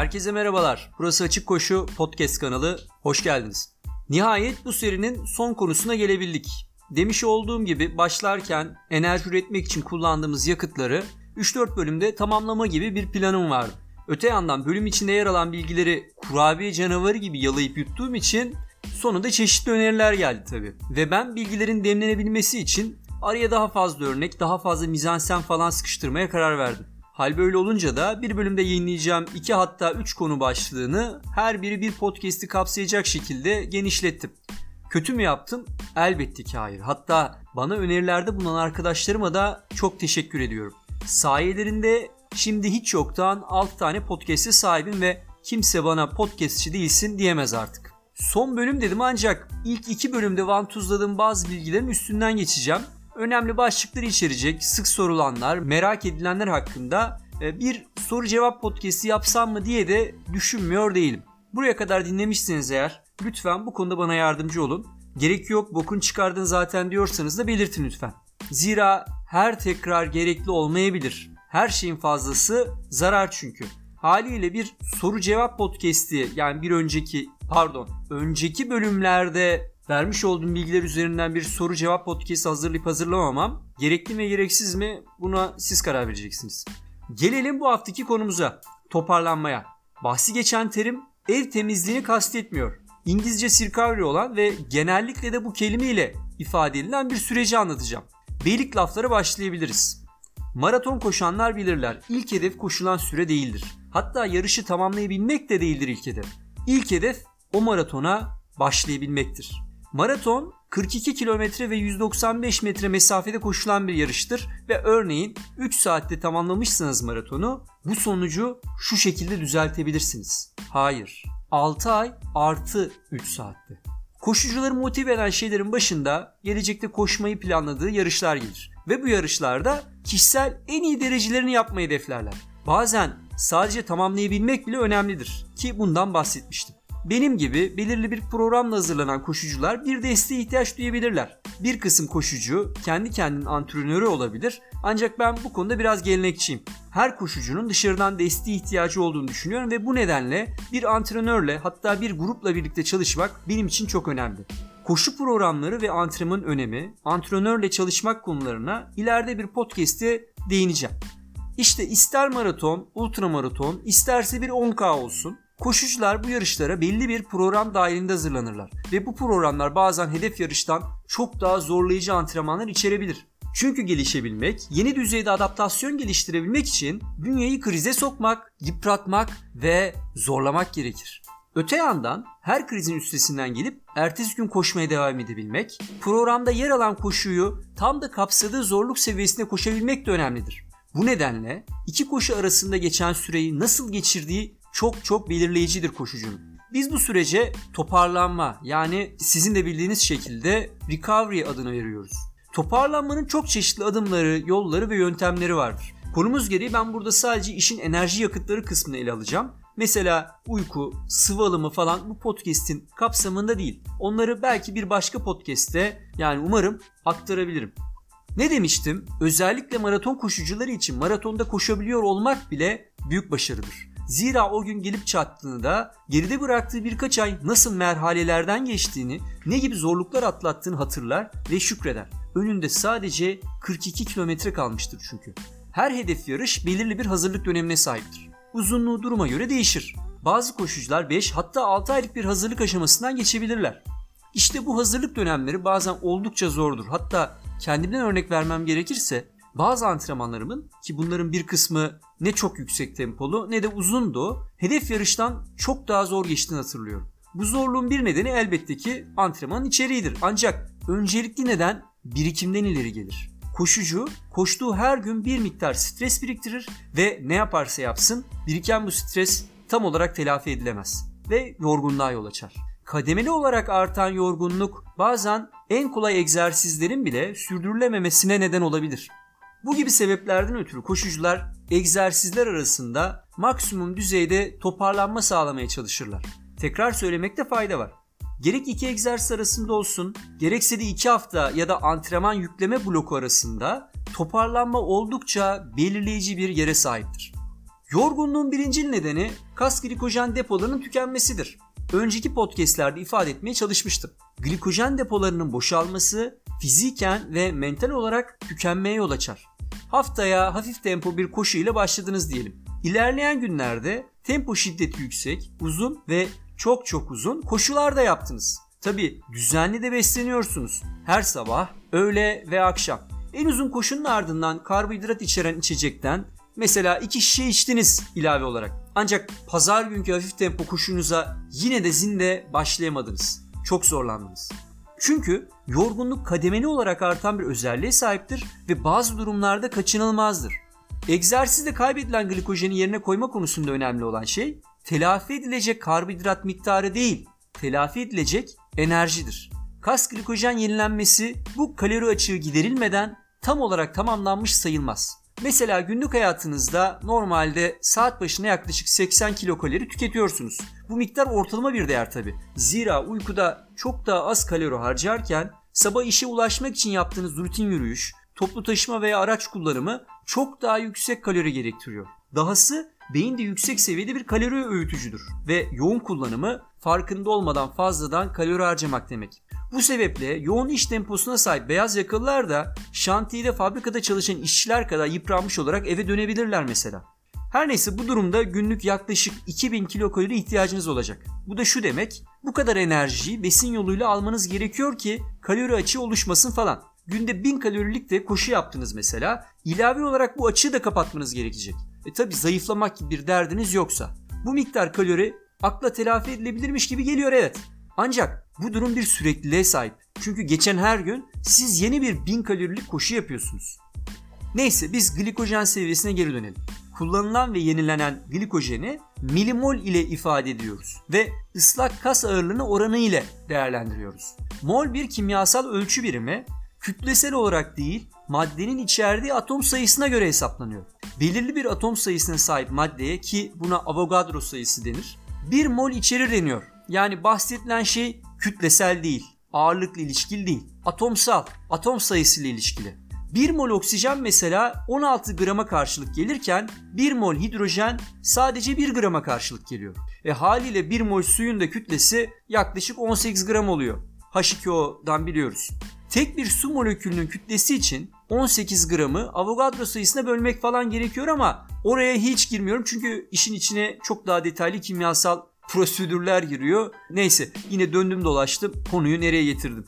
Herkese merhabalar. Burası Açık Koşu Podcast kanalı. Hoş geldiniz. Nihayet bu serinin son konusuna gelebildik. Demiş olduğum gibi başlarken enerji üretmek için kullandığımız yakıtları 3-4 bölümde tamamlama gibi bir planım vardı. Öte yandan bölüm içinde yer alan bilgileri kurabiye canavarı gibi yalayıp yuttuğum için sonunda çeşitli öneriler geldi tabi. Ve ben bilgilerin demlenebilmesi için araya daha fazla örnek, daha fazla mizansen falan sıkıştırmaya karar verdim. Hal böyle olunca da bir bölümde yayınlayacağım iki hatta üç konu başlığını her biri bir podcast'i kapsayacak şekilde genişlettim. Kötü mü yaptım? Elbette ki hayır. Hatta bana önerilerde bulunan arkadaşlarıma da çok teşekkür ediyorum. Sayelerinde şimdi hiç yoktan 6 tane podcast'e sahibim ve kimse bana podcastçi değilsin diyemez artık. Son bölüm dedim ancak ilk iki bölümde vantuzladığım bazı bilgilerin üstünden geçeceğim önemli başlıkları içerecek, sık sorulanlar, merak edilenler hakkında e, bir soru cevap podcast'i yapsam mı diye de düşünmüyor değilim. Buraya kadar dinlemişsiniz eğer lütfen bu konuda bana yardımcı olun. Gerek yok bokun çıkardın zaten diyorsanız da belirtin lütfen. Zira her tekrar gerekli olmayabilir. Her şeyin fazlası zarar çünkü. Haliyle bir soru cevap podcast'i yani bir önceki pardon önceki bölümlerde vermiş olduğum bilgiler üzerinden bir soru cevap podcast hazırlayıp hazırlamamam gerekli mi gereksiz mi buna siz karar vereceksiniz. Gelelim bu haftaki konumuza toparlanmaya. Bahsi geçen terim ev temizliğini kastetmiyor. İngilizce circavary olan ve genellikle de bu kelimeyle ifade edilen bir süreci anlatacağım. Beylik laflara başlayabiliriz. Maraton koşanlar bilirler. İlk hedef koşulan süre değildir. Hatta yarışı tamamlayabilmek de değildir ilk hedef. İlk hedef o maratona başlayabilmektir. Maraton 42 kilometre ve 195 metre mesafede koşulan bir yarıştır ve örneğin 3 saatte tamamlamışsınız maratonu bu sonucu şu şekilde düzeltebilirsiniz. Hayır. 6 ay artı 3 saatte. Koşucuları motive eden şeylerin başında gelecekte koşmayı planladığı yarışlar gelir. Ve bu yarışlarda kişisel en iyi derecelerini yapmayı hedeflerler. Bazen sadece tamamlayabilmek bile önemlidir ki bundan bahsetmiştim. Benim gibi belirli bir programla hazırlanan koşucular bir desteğe ihtiyaç duyabilirler. Bir kısım koşucu kendi kendinin antrenörü olabilir ancak ben bu konuda biraz gelenekçiyim. Her koşucunun dışarıdan desteğe ihtiyacı olduğunu düşünüyorum ve bu nedenle bir antrenörle hatta bir grupla birlikte çalışmak benim için çok önemli. Koşu programları ve antrenmanın önemi, antrenörle çalışmak konularına ileride bir podcast'te değineceğim. İşte ister maraton, ultramaraton, isterse bir 10K olsun Koşucular bu yarışlara belli bir program dahilinde hazırlanırlar ve bu programlar bazen hedef yarıştan çok daha zorlayıcı antrenmanlar içerebilir. Çünkü gelişebilmek, yeni düzeyde adaptasyon geliştirebilmek için bünyeyi krize sokmak, yıpratmak ve zorlamak gerekir. Öte yandan her krizin üstesinden gelip ertesi gün koşmaya devam edebilmek, programda yer alan koşuyu tam da kapsadığı zorluk seviyesinde koşabilmek de önemlidir. Bu nedenle iki koşu arasında geçen süreyi nasıl geçirdiği çok çok belirleyicidir koşucunun. Biz bu sürece toparlanma yani sizin de bildiğiniz şekilde recovery adını veriyoruz. Toparlanmanın çok çeşitli adımları, yolları ve yöntemleri vardır. Konumuz gereği ben burada sadece işin enerji yakıtları kısmını ele alacağım. Mesela uyku, sıvı alımı falan bu podcast'in kapsamında değil. Onları belki bir başka podcast'te yani umarım aktarabilirim. Ne demiştim? Özellikle maraton koşucuları için maratonda koşabiliyor olmak bile büyük başarıdır. Zira o gün gelip çattığında geride bıraktığı birkaç ay nasıl merhalelerden geçtiğini, ne gibi zorluklar atlattığını hatırlar ve şükreder. Önünde sadece 42 kilometre kalmıştır çünkü. Her hedef yarış belirli bir hazırlık dönemine sahiptir. Uzunluğu duruma göre değişir. Bazı koşucular 5 hatta 6 aylık bir hazırlık aşamasından geçebilirler. İşte bu hazırlık dönemleri bazen oldukça zordur. Hatta kendimden örnek vermem gerekirse bazı antrenmanlarımın ki bunların bir kısmı ne çok yüksek tempolu ne de uzundu hedef yarıştan çok daha zor geçtiğini hatırlıyorum. Bu zorluğun bir nedeni elbette ki antrenmanın içeriğidir. Ancak öncelikli neden birikimden ileri gelir. Koşucu koştuğu her gün bir miktar stres biriktirir ve ne yaparsa yapsın biriken bu stres tam olarak telafi edilemez ve yorgunluğa yol açar. Kademeli olarak artan yorgunluk bazen en kolay egzersizlerin bile sürdürülememesine neden olabilir. Bu gibi sebeplerden ötürü koşucular egzersizler arasında maksimum düzeyde toparlanma sağlamaya çalışırlar. Tekrar söylemekte fayda var. Gerek iki egzersiz arasında olsun, gerekse de iki hafta ya da antrenman yükleme bloku arasında toparlanma oldukça belirleyici bir yere sahiptir. Yorgunluğun birinci nedeni kas glikojen depolarının tükenmesidir. Önceki podcastlerde ifade etmeye çalışmıştım. Glikojen depolarının boşalması fiziken ve mental olarak tükenmeye yol açar. Haftaya hafif tempo bir koşu ile başladınız diyelim. İlerleyen günlerde tempo şiddeti yüksek, uzun ve çok çok uzun koşular da yaptınız. Tabi düzenli de besleniyorsunuz. Her sabah, öğle ve akşam. En uzun koşunun ardından karbonhidrat içeren içecekten mesela iki şişe içtiniz ilave olarak. Ancak pazar günkü hafif tempo koşunuza yine de zinde başlayamadınız. Çok zorlandınız. Çünkü yorgunluk kademeli olarak artan bir özelliğe sahiptir ve bazı durumlarda kaçınılmazdır. Egzersizde kaybedilen glikojeni yerine koyma konusunda önemli olan şey telafi edilecek karbonhidrat miktarı değil, telafi edilecek enerjidir. Kas glikojen yenilenmesi bu kalori açığı giderilmeden tam olarak tamamlanmış sayılmaz. Mesela günlük hayatınızda normalde saat başına yaklaşık 80 kilokalori tüketiyorsunuz. Bu miktar ortalama bir değer tabi. Zira uykuda çok daha az kalori harcarken sabah işe ulaşmak için yaptığınız rutin yürüyüş, toplu taşıma veya araç kullanımı çok daha yüksek kalori gerektiriyor. Dahası beyin de yüksek seviyede bir kalori öğütücüdür ve yoğun kullanımı farkında olmadan fazladan kalori harcamak demek. Bu sebeple yoğun iş temposuna sahip beyaz yakalılar da şantiyede fabrikada çalışan işçiler kadar yıpranmış olarak eve dönebilirler mesela. Her neyse bu durumda günlük yaklaşık 2000 kilokalori ihtiyacınız olacak. Bu da şu demek, bu kadar enerjiyi besin yoluyla almanız gerekiyor ki kalori açığı oluşmasın falan. Günde 1000 kalorilik de koşu yaptınız mesela. İlave olarak bu açığı da kapatmanız gerekecek. E tabi zayıflamak gibi bir derdiniz yoksa. Bu miktar kalori akla telafi edilebilirmiş gibi geliyor evet. Ancak bu durum bir sürekliliğe sahip. Çünkü geçen her gün siz yeni bir 1000 kalorilik koşu yapıyorsunuz. Neyse biz glikojen seviyesine geri dönelim. Kullanılan ve yenilenen glikojeni milimol ile ifade ediyoruz ve ıslak kas ağırlığını oranı ile değerlendiriyoruz. Mol bir kimyasal ölçü birimi kütlesel olarak değil maddenin içerdiği atom sayısına göre hesaplanıyor. Belirli bir atom sayısına sahip maddeye ki buna Avogadro sayısı denir. 1 mol içerir deniyor. Yani bahsedilen şey kütlesel değil, ağırlıkla ilişkili değil, atomsal, atom sayısıyla ilişkili. 1 mol oksijen mesela 16 grama karşılık gelirken 1 mol hidrojen sadece 1 grama karşılık geliyor. E haliyle 1 mol suyun da kütlesi yaklaşık 18 gram oluyor. H2O'dan biliyoruz. Tek bir su molekülünün kütlesi için 18 gramı Avogadro sayısına bölmek falan gerekiyor ama oraya hiç girmiyorum çünkü işin içine çok daha detaylı kimyasal prosedürler giriyor. Neyse yine döndüm dolaştım konuyu nereye getirdim.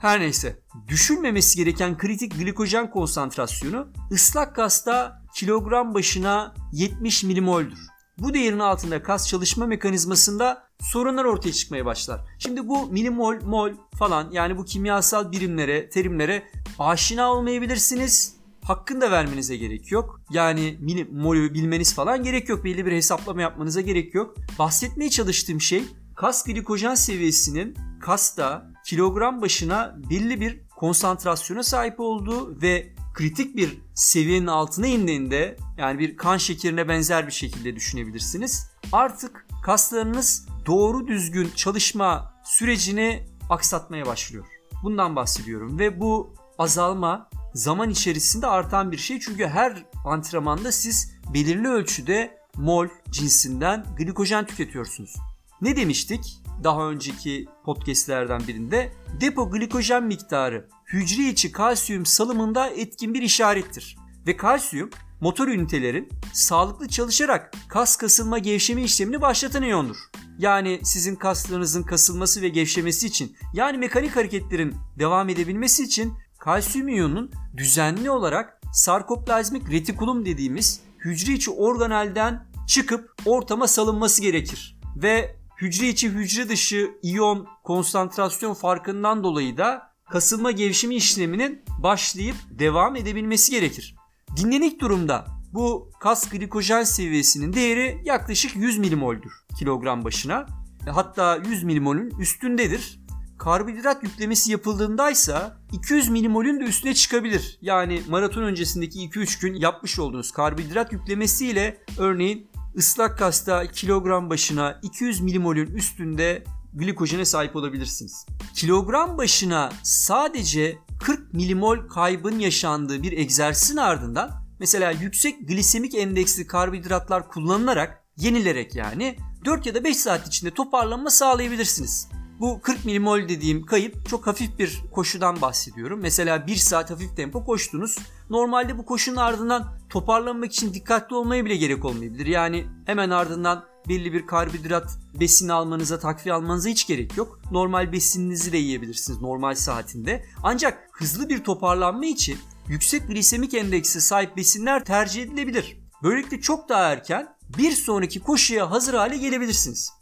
Her neyse düşülmemesi gereken kritik glikojen konsantrasyonu ıslak gazda kilogram başına 70 milimoldür. Bu değerin altında kas çalışma mekanizmasında sorunlar ortaya çıkmaya başlar. Şimdi bu milimol, mol falan yani bu kimyasal birimlere, terimlere aşina olmayabilirsiniz. Hakkında vermenize gerek yok. Yani milimolü bilmeniz falan gerek yok. Belli bir hesaplama yapmanıza gerek yok. Bahsetmeye çalıştığım şey kas glikojen seviyesinin kasta kilogram başına belli bir konsantrasyona sahip olduğu ve kritik bir seviyenin altına indiğinde yani bir kan şekerine benzer bir şekilde düşünebilirsiniz. Artık kaslarınız doğru düzgün çalışma sürecini aksatmaya başlıyor. Bundan bahsediyorum ve bu azalma zaman içerisinde artan bir şey. Çünkü her antrenmanda siz belirli ölçüde mol cinsinden glikojen tüketiyorsunuz. Ne demiştik? Daha önceki podcastlerden birinde depo glikojen miktarı hücre içi kalsiyum salımında etkin bir işarettir. Ve kalsiyum motor ünitelerin sağlıklı çalışarak kas kasılma gevşeme işlemini başlatan iyondur. Yani sizin kaslarınızın kasılması ve gevşemesi için yani mekanik hareketlerin devam edebilmesi için kalsiyum iyonunun düzenli olarak sarkoplazmik retikulum dediğimiz hücre içi organelden çıkıp ortama salınması gerekir. Ve hücre içi hücre dışı iyon konsantrasyon farkından dolayı da kasılma gevşeme işleminin başlayıp devam edebilmesi gerekir. Dinlenik durumda bu kas glikojen seviyesinin değeri yaklaşık 100 milimoldür kilogram başına. Hatta 100 milimolün üstündedir. Karbonhidrat yüklemesi yapıldığındaysa 200 milimolün de üstüne çıkabilir. Yani maraton öncesindeki 2-3 gün yapmış olduğunuz karbonhidrat yüklemesiyle örneğin ıslak kasta kilogram başına 200 milimolün üstünde glikojene sahip olabilirsiniz. Kilogram başına sadece 40 milimol kaybın yaşandığı bir egzersizin ardından mesela yüksek glisemik endeksli karbonhidratlar kullanılarak yenilerek yani 4 ya da 5 saat içinde toparlanma sağlayabilirsiniz. Bu 40 milimol dediğim kayıp çok hafif bir koşudan bahsediyorum. Mesela 1 saat hafif tempo koştunuz. Normalde bu koşunun ardından toparlanmak için dikkatli olmaya bile gerek olmayabilir. Yani hemen ardından belli bir karbonhidrat besin almanıza, takviye almanıza hiç gerek yok. Normal besininizi de yiyebilirsiniz normal saatinde. Ancak hızlı bir toparlanma için yüksek glisemik endeksi sahip besinler tercih edilebilir. Böylelikle çok daha erken bir sonraki koşuya hazır hale gelebilirsiniz.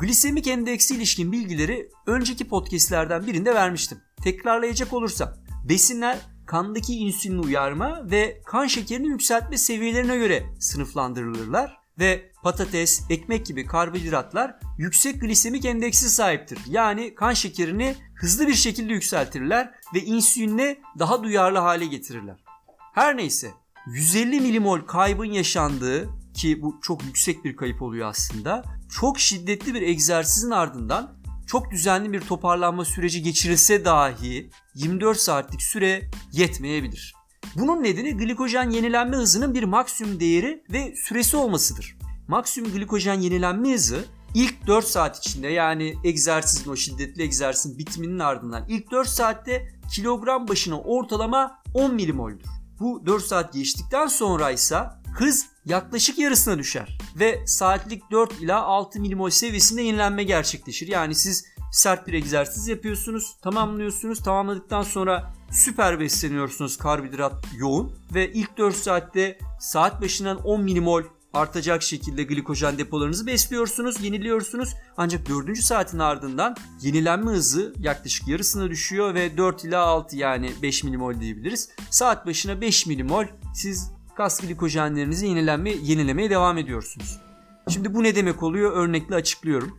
Glisemik endeksi ilişkin bilgileri önceki podcastlerden birinde vermiştim. Tekrarlayacak olursam besinler kandaki insülini uyarma ve kan şekerini yükseltme seviyelerine göre sınıflandırılırlar ve patates, ekmek gibi karbonhidratlar yüksek glisemik endeksi sahiptir. Yani kan şekerini hızlı bir şekilde yükseltirler ve insüline daha duyarlı hale getirirler. Her neyse 150 milimol kaybın yaşandığı ki bu çok yüksek bir kayıp oluyor aslında. Çok şiddetli bir egzersizin ardından çok düzenli bir toparlanma süreci geçirilse dahi 24 saatlik süre yetmeyebilir. Bunun nedeni glikojen yenilenme hızının bir maksimum değeri ve süresi olmasıdır. Maksimum glikojen yenilenme hızı ilk 4 saat içinde yani egzersizin o şiddetli egzersizin bitiminin ardından ilk 4 saatte kilogram başına ortalama 10 milimoldür. Bu 4 saat geçtikten sonra ise hız yaklaşık yarısına düşer ve saatlik 4 ila 6 milimol seviyesinde yenilenme gerçekleşir. Yani siz sert bir egzersiz yapıyorsunuz, tamamlıyorsunuz. Tamamladıktan sonra süper besleniyorsunuz karbonhidrat yoğun ve ilk 4 saatte saat başından 10 milimol artacak şekilde glikojen depolarınızı besliyorsunuz, yeniliyorsunuz. Ancak 4. saatin ardından yenilenme hızı yaklaşık yarısına düşüyor ve 4 ila 6 yani 5 milimol diyebiliriz. Saat başına 5 milimol siz kas glikojenlerinizi yenilenme, yenilemeye devam ediyorsunuz. Şimdi bu ne demek oluyor? Örnekle açıklıyorum.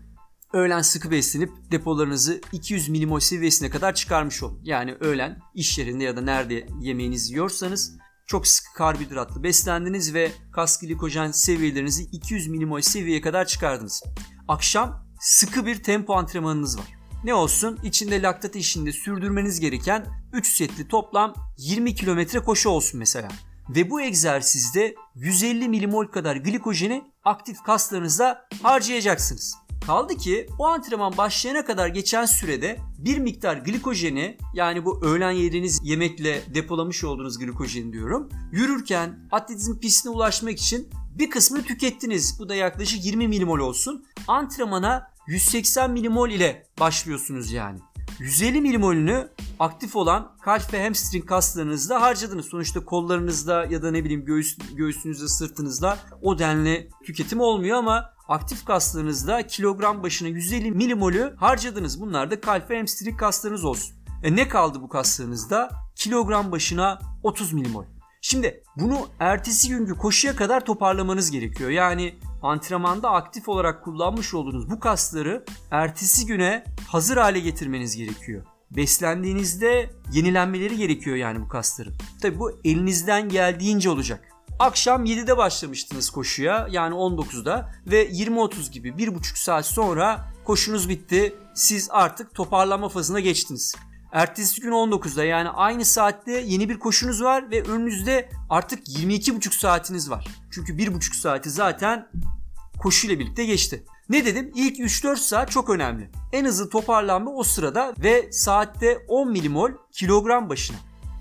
Öğlen sıkı beslenip depolarınızı 200 milimol seviyesine kadar çıkarmış olun. Yani öğlen iş yerinde ya da nerede yemeğinizi yiyorsanız çok sıkı karbonhidratlı beslendiniz ve kas glikojen seviyelerinizi 200 milimol seviyeye kadar çıkardınız. Akşam sıkı bir tempo antrenmanınız var. Ne olsun? İçinde laktat işinde sürdürmeniz gereken 3 setli toplam 20 kilometre koşu olsun mesela. Ve bu egzersizde 150 milimol kadar glikojeni aktif kaslarınızda harcayacaksınız. Kaldı ki o antrenman başlayana kadar geçen sürede bir miktar glikojeni yani bu öğlen yediğiniz yemekle depolamış olduğunuz glikojeni diyorum. Yürürken atletizm pistine ulaşmak için bir kısmını tükettiniz. Bu da yaklaşık 20 milimol olsun. Antrenmana 180 milimol ile başlıyorsunuz yani. 150 milimolünü aktif olan kalp ve hamstring kaslarınızda harcadınız. Sonuçta kollarınızda ya da ne bileyim göğüs, göğsünüzde sırtınızda o denli tüketim olmuyor ama aktif kaslarınızda kilogram başına 150 milimolü harcadınız. Bunlar da kalp ve hamstring kaslarınız olsun. E ne kaldı bu kaslarınızda? Kilogram başına 30 milimol. Şimdi bunu ertesi günkü koşuya kadar toparlamanız gerekiyor. Yani antrenmanda aktif olarak kullanmış olduğunuz bu kasları ertesi güne hazır hale getirmeniz gerekiyor. Beslendiğinizde yenilenmeleri gerekiyor yani bu kasların. Tabi bu elinizden geldiğince olacak. Akşam 7'de başlamıştınız koşuya yani 19'da ve 20-30 gibi 1,5 saat sonra koşunuz bitti. Siz artık toparlanma fazına geçtiniz. Ertesi gün 19'da yani aynı saatte yeni bir koşunuz var ve önünüzde artık 22,5 saatiniz var. Çünkü 1,5 saati zaten koşuyla birlikte geçti. Ne dedim? İlk 3-4 saat çok önemli. En hızlı toparlanma o sırada ve saatte 10 milimol kilogram başına.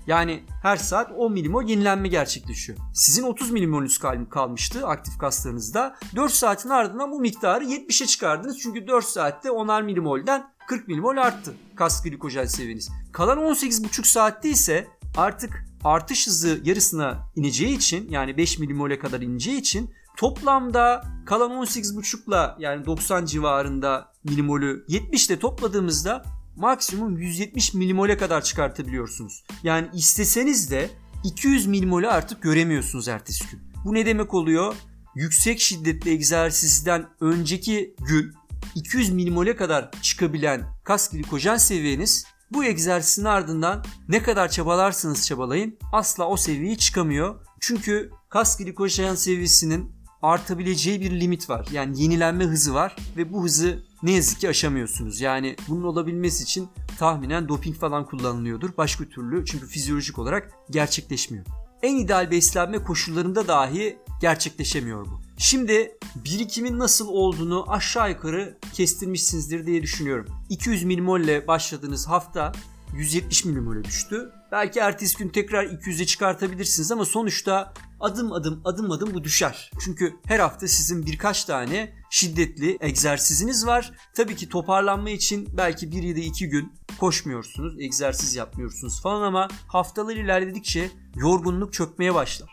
Yani her saat 10 milimol yenilenme gerçekleşiyor. Sizin 30 milimolünüz kalmıştı aktif kaslarınızda. 4 saatin ardından bu miktarı 70'e çıkardınız. Çünkü 4 saatte 10'ar milimolden 40 milimol arttı kas glikojen seviyeniz. Kalan 18,5 saatte ise artık artış hızı yarısına ineceği için yani 5 milimole kadar ineceği için toplamda kalan 18,5'la yani 90 civarında milimolü 70 ile topladığımızda maksimum 170 milimole kadar çıkartabiliyorsunuz. Yani isteseniz de 200 milimolü artık göremiyorsunuz ertesi gün. Bu ne demek oluyor? Yüksek şiddetli egzersizden önceki gün 200 milimole kadar çıkabilen kas glikojen seviyeniz bu egzersizin ardından ne kadar çabalarsınız çabalayın asla o seviyeye çıkamıyor. Çünkü kas glikojen seviyesinin artabileceği bir limit var. Yani yenilenme hızı var ve bu hızı ne yazık ki aşamıyorsunuz. Yani bunun olabilmesi için tahminen doping falan kullanılıyordur. Başka türlü çünkü fizyolojik olarak gerçekleşmiyor. en ideal beslenme koşullarında dahi gerçekleşemiyor bu. Şimdi birikimin nasıl olduğunu aşağı yukarı kestirmişsinizdir diye düşünüyorum. 200 milimol ile başladığınız hafta 170 milimole düştü. Belki ertesi gün tekrar 200'e çıkartabilirsiniz ama sonuçta adım adım adım adım bu düşer. Çünkü her hafta sizin birkaç tane şiddetli egzersiziniz var. Tabii ki toparlanma için belki bir ya da iki gün koşmuyorsunuz, egzersiz yapmıyorsunuz falan ama haftalar ilerledikçe yorgunluk çökmeye başlar.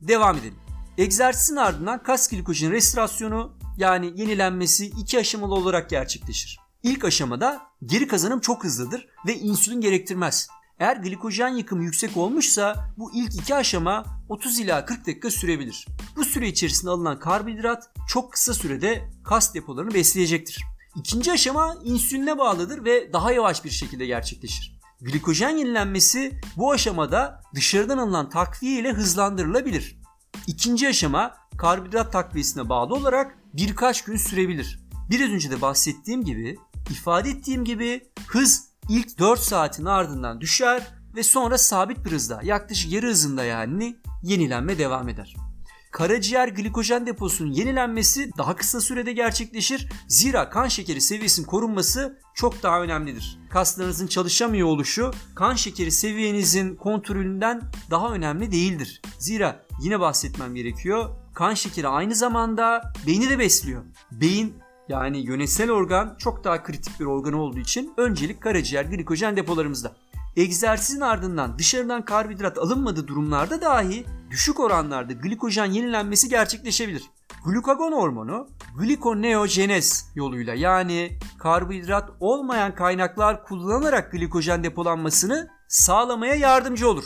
Devam edelim. Egzersizin ardından kas glikojen restorasyonu yani yenilenmesi iki aşamalı olarak gerçekleşir. İlk aşamada geri kazanım çok hızlıdır ve insülin gerektirmez. Eğer glikojen yıkımı yüksek olmuşsa bu ilk iki aşama 30 ila 40 dakika sürebilir. Bu süre içerisinde alınan karbonhidrat çok kısa sürede kas depolarını besleyecektir. İkinci aşama insüline bağlıdır ve daha yavaş bir şekilde gerçekleşir. Glikojen yenilenmesi bu aşamada dışarıdan alınan takviye ile hızlandırılabilir. İkinci aşama karbonhidrat takviyesine bağlı olarak birkaç gün sürebilir. Biraz önce de bahsettiğim gibi, ifade ettiğim gibi hız ilk 4 saatin ardından düşer ve sonra sabit bir hızda yaklaşık yarı hızında yani yenilenme devam eder. Karaciğer glikojen deposunun yenilenmesi daha kısa sürede gerçekleşir. Zira kan şekeri seviyesinin korunması çok daha önemlidir. Kaslarınızın çalışamıyor oluşu kan şekeri seviyenizin kontrolünden daha önemli değildir. Zira yine bahsetmem gerekiyor. Kan şekeri aynı zamanda beyni de besliyor. Beyin yani yönetsel organ çok daha kritik bir organ olduğu için öncelik karaciğer glikojen depolarımızda. Egzersizin ardından dışarıdan karbonhidrat alınmadığı durumlarda dahi düşük oranlarda glikojen yenilenmesi gerçekleşebilir. Glukagon hormonu glikoneojenez yoluyla yani karbonhidrat olmayan kaynaklar kullanarak glikojen depolanmasını sağlamaya yardımcı olur.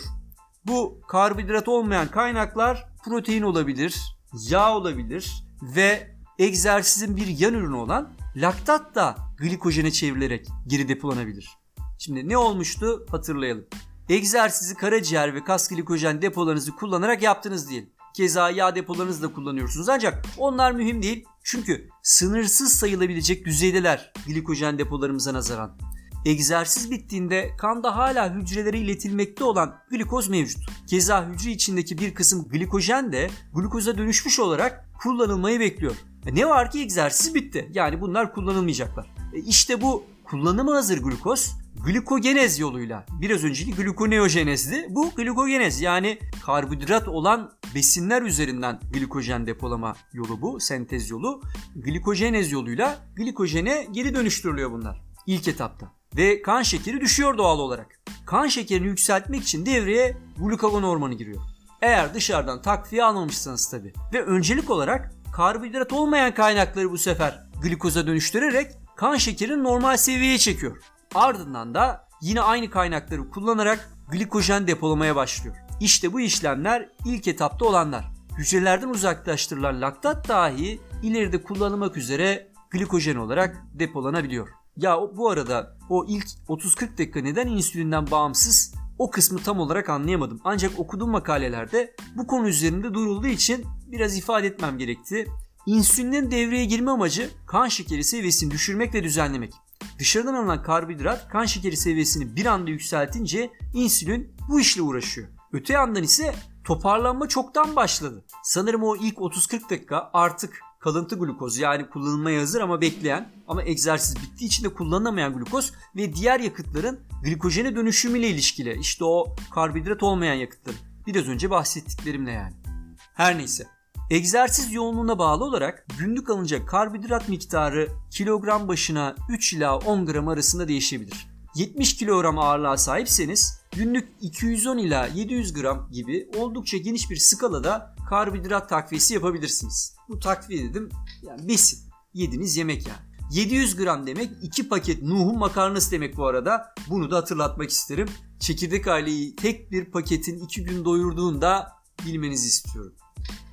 Bu karbonhidrat olmayan kaynaklar protein olabilir, yağ olabilir ve egzersizin bir yan ürünü olan laktat da glikojene çevrilerek geri depolanabilir. Şimdi ne olmuştu hatırlayalım. Egzersizi karaciğer ve kas glikojen depolarınızı kullanarak yaptınız diyelim. Keza yağ depolarınızı da kullanıyorsunuz ancak onlar mühim değil. Çünkü sınırsız sayılabilecek düzeydeler glikojen depolarımıza nazaran. Egzersiz bittiğinde kanda hala hücrelere iletilmekte olan glikoz mevcut. Keza hücre içindeki bir kısım glikojen de glukoza dönüşmüş olarak kullanılmayı bekliyor. E ne var ki egzersiz bitti. Yani bunlar kullanılmayacaklar. E işte bu kullanıma hazır glukoz glikogenez yoluyla biraz önceki glukoneojenezdi. Bu glikogenez yani karbonhidrat olan besinler üzerinden glikojen depolama yolu bu, sentez yolu. Glikojenez yoluyla glikojene geri dönüştürülüyor bunlar ilk etapta. Ve kan şekeri düşüyor doğal olarak. Kan şekerini yükseltmek için devreye glukagon hormonu giriyor. Eğer dışarıdan takviye almamışsanız tabi. Ve öncelik olarak karbonhidrat olmayan kaynakları bu sefer glikoza dönüştürerek kan şekerini normal seviyeye çekiyor. Ardından da yine aynı kaynakları kullanarak glikojen depolamaya başlıyor. İşte bu işlemler ilk etapta olanlar. Hücrelerden uzaklaştırılan laktat dahi ileride kullanılmak üzere glikojen olarak depolanabiliyor. Ya bu arada o ilk 30-40 dakika neden insülinden bağımsız o kısmı tam olarak anlayamadım. Ancak okuduğum makalelerde bu konu üzerinde durulduğu için biraz ifade etmem gerekti. İnsülinin devreye girme amacı kan şekeri seviyesini düşürmek ve düzenlemek. Dışarıdan alınan karbonhidrat kan şekeri seviyesini bir anda yükseltince insülin bu işle uğraşıyor. Öte yandan ise toparlanma çoktan başladı. Sanırım o ilk 30-40 dakika artık kalıntı glukoz yani kullanılmaya hazır ama bekleyen ama egzersiz bittiği için de kullanılamayan glukoz ve diğer yakıtların glikojene dönüşümüyle ilişkili. İşte o karbonhidrat olmayan yakıtların. Biraz önce bahsettiklerimle yani. Her neyse. Egzersiz yoğunluğuna bağlı olarak günlük alınacak karbonhidrat miktarı kilogram başına 3 ila 10 gram arasında değişebilir. 70 kilogram ağırlığa sahipseniz günlük 210 ila 700 gram gibi oldukça geniş bir skalada karbonhidrat takviyesi yapabilirsiniz. Bu takviye dedim yani besin. Yediğiniz yemek yani. 700 gram demek 2 paket Nuh'un makarnası demek bu arada. Bunu da hatırlatmak isterim. Çekirdek aileyi tek bir paketin 2 gün doyurduğunda bilmenizi istiyorum.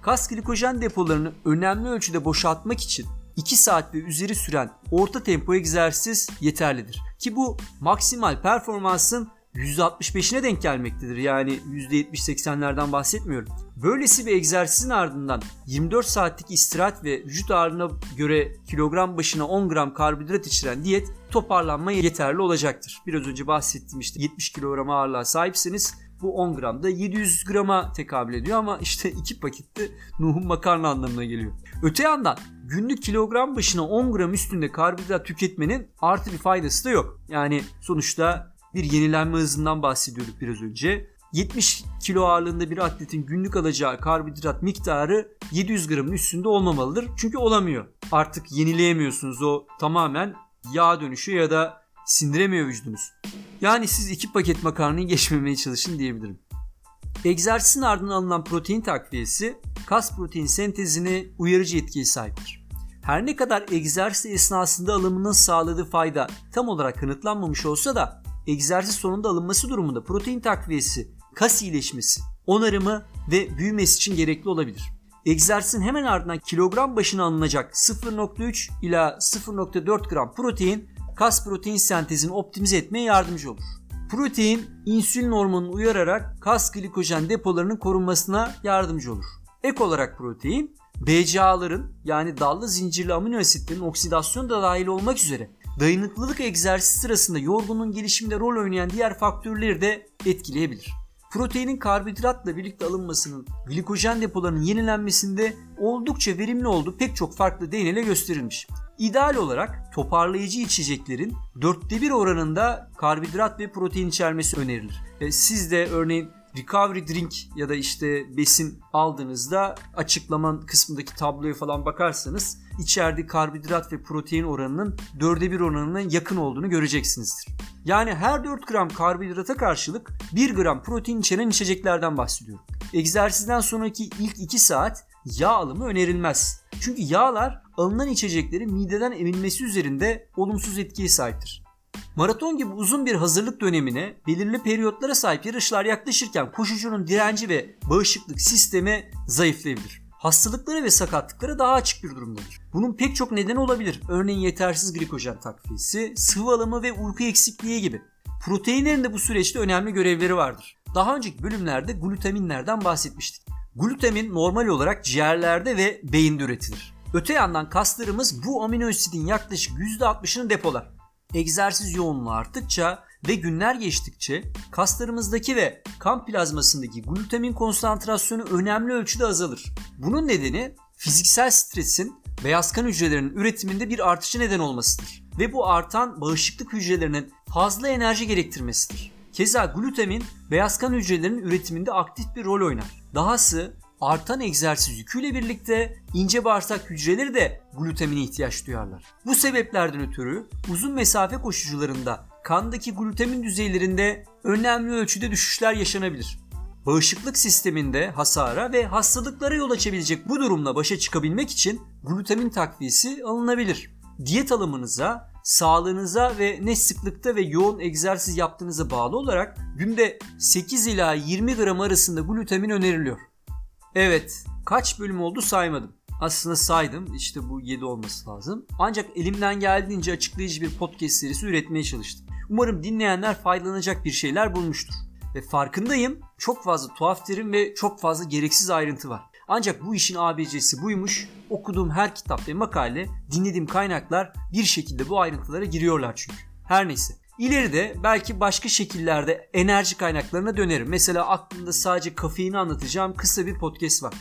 Kas glikojen depolarını önemli ölçüde boşaltmak için 2 saat ve üzeri süren orta tempo egzersiz yeterlidir. Ki bu maksimal performansın %65'ine denk gelmektedir. Yani %70-80'lerden bahsetmiyorum. Böylesi bir egzersizin ardından 24 saatlik istirahat ve vücut ağırlığına göre kilogram başına 10 gram karbonhidrat içeren diyet toparlanmaya yeterli olacaktır. Biraz önce bahsettiğim işte 70 kilogram ağırlığa sahipseniz Bu 10 gram da 700 grama tekabül ediyor ama işte 2 pakette Nuh'un makarna anlamına geliyor. Öte yandan günlük kilogram başına 10 gram üstünde karbonhidrat tüketmenin artı bir faydası da yok. Yani sonuçta bir yenilenme hızından bahsediyorduk biraz önce. 70 kilo ağırlığında bir atletin günlük alacağı karbonhidrat miktarı 700 gramın üstünde olmamalıdır. Çünkü olamıyor. Artık yenileyemiyorsunuz o tamamen yağ dönüşü ya da sindiremiyor vücudunuz. Yani siz iki paket makarnayı geçmemeye çalışın diyebilirim. Egzersizin ardından alınan protein takviyesi kas protein sentezini uyarıcı etkiye sahiptir. Her ne kadar egzersiz esnasında alımının sağladığı fayda tam olarak kanıtlanmamış olsa da egzersiz sonunda alınması durumunda protein takviyesi kas iyileşmesi, onarımı ve büyümesi için gerekli olabilir. Egzersizin hemen ardından kilogram başına alınacak 0.3 ila 0.4 gram protein kas protein sentezini optimize etmeye yardımcı olur. Protein insülin hormonunu uyararak kas glikojen depolarının korunmasına yardımcı olur. Ek olarak protein BCA'ların yani dallı zincirli amino asitlerin oksidasyonu da dahil olmak üzere dayanıklılık egzersizi sırasında yorgunluğun gelişiminde rol oynayan diğer faktörleri de etkileyebilir. Proteinin karbonhidratla birlikte alınmasının glikojen depolarının yenilenmesinde oldukça verimli olduğu pek çok farklı deneyle gösterilmiş. İdeal olarak toparlayıcı içeceklerin dörtte bir oranında karbonhidrat ve protein içermesi önerilir. E, siz de örneğin recovery drink ya da işte besin aldığınızda açıklaman kısmındaki tabloya falan bakarsanız içeride karbonhidrat ve protein oranının dörde bir oranına yakın olduğunu göreceksinizdir. Yani her 4 gram karbonhidrata karşılık 1 gram protein içeren içeceklerden bahsediyorum. Egzersizden sonraki ilk 2 saat yağ alımı önerilmez. Çünkü yağlar alınan içeceklerin mideden emilmesi üzerinde olumsuz etkiye sahiptir. Maraton gibi uzun bir hazırlık dönemine belirli periyotlara sahip yarışlar yaklaşırken koşucunun direnci ve bağışıklık sistemi zayıflayabilir. Hastalıklara ve sakatlıklara daha açık bir durumdadır. Bunun pek çok nedeni olabilir. Örneğin yetersiz glikojen takviyesi, sıvı alımı ve uyku eksikliği gibi. Proteinlerin de bu süreçte önemli görevleri vardır. Daha önceki bölümlerde glutaminlerden bahsetmiştik. Glutamin normal olarak ciğerlerde ve beyinde üretilir. Öte yandan kaslarımız bu amino asidin yaklaşık %60'ını depolar. Egzersiz yoğunluğu arttıkça ve günler geçtikçe kaslarımızdaki ve kan plazmasındaki glutamin konsantrasyonu önemli ölçüde azalır. Bunun nedeni fiziksel stresin beyaz kan hücrelerinin üretiminde bir artışı neden olmasıdır ve bu artan bağışıklık hücrelerinin fazla enerji gerektirmesidir. Keza glutamin beyaz kan hücrelerinin üretiminde aktif bir rol oynar. Dahası artan egzersiz yüküyle birlikte ince bağırsak hücreleri de glutamine ihtiyaç duyarlar. Bu sebeplerden ötürü uzun mesafe koşucularında kandaki glutamin düzeylerinde önemli ölçüde düşüşler yaşanabilir. Bağışıklık sisteminde hasara ve hastalıklara yol açabilecek bu durumla başa çıkabilmek için glutamin takviyesi alınabilir. Diyet alımınıza, sağlığınıza ve ne sıklıkta ve yoğun egzersiz yaptığınıza bağlı olarak günde 8 ila 20 gram arasında glutamin öneriliyor. Evet, kaç bölüm oldu saymadım. Aslında saydım işte bu 7 olması lazım. Ancak elimden geldiğince açıklayıcı bir podcast serisi üretmeye çalıştım. Umarım dinleyenler faydalanacak bir şeyler bulmuştur. Ve farkındayım çok fazla tuhaf terim ve çok fazla gereksiz ayrıntı var. Ancak bu işin ABC'si buymuş. Okuduğum her kitap ve makale, dinlediğim kaynaklar bir şekilde bu ayrıntılara giriyorlar çünkü. Her neyse. İleride belki başka şekillerde enerji kaynaklarına dönerim. Mesela aklımda sadece kafeini anlatacağım kısa bir podcast var.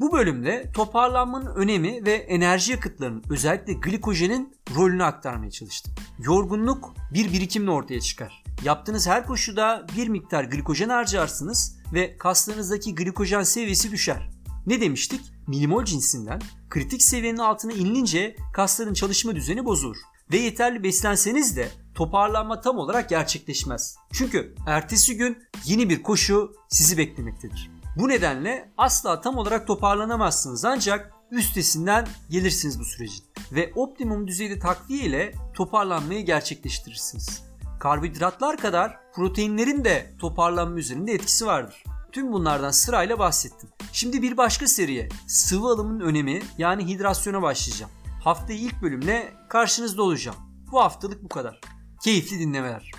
Bu bölümde toparlanmanın önemi ve enerji yakıtlarının özellikle glikojenin rolünü aktarmaya çalıştım. Yorgunluk bir birikimle ortaya çıkar. Yaptığınız her koşuda bir miktar glikojen harcarsınız ve kaslarınızdaki glikojen seviyesi düşer. Ne demiştik? Milimol cinsinden kritik seviyenin altına inilince kasların çalışma düzeni bozulur. Ve yeterli beslenseniz de toparlanma tam olarak gerçekleşmez. Çünkü ertesi gün yeni bir koşu sizi beklemektedir. Bu nedenle asla tam olarak toparlanamazsınız ancak üstesinden gelirsiniz bu sürecin. Ve optimum düzeyde takviye ile toparlanmayı gerçekleştirirsiniz. Karbonhidratlar kadar proteinlerin de toparlanma üzerinde etkisi vardır. Tüm bunlardan sırayla bahsettim. Şimdi bir başka seriye sıvı alımın önemi yani hidrasyona başlayacağım. Haftayı ilk bölümle karşınızda olacağım. Bu haftalık bu kadar. Keyifli dinlemeler.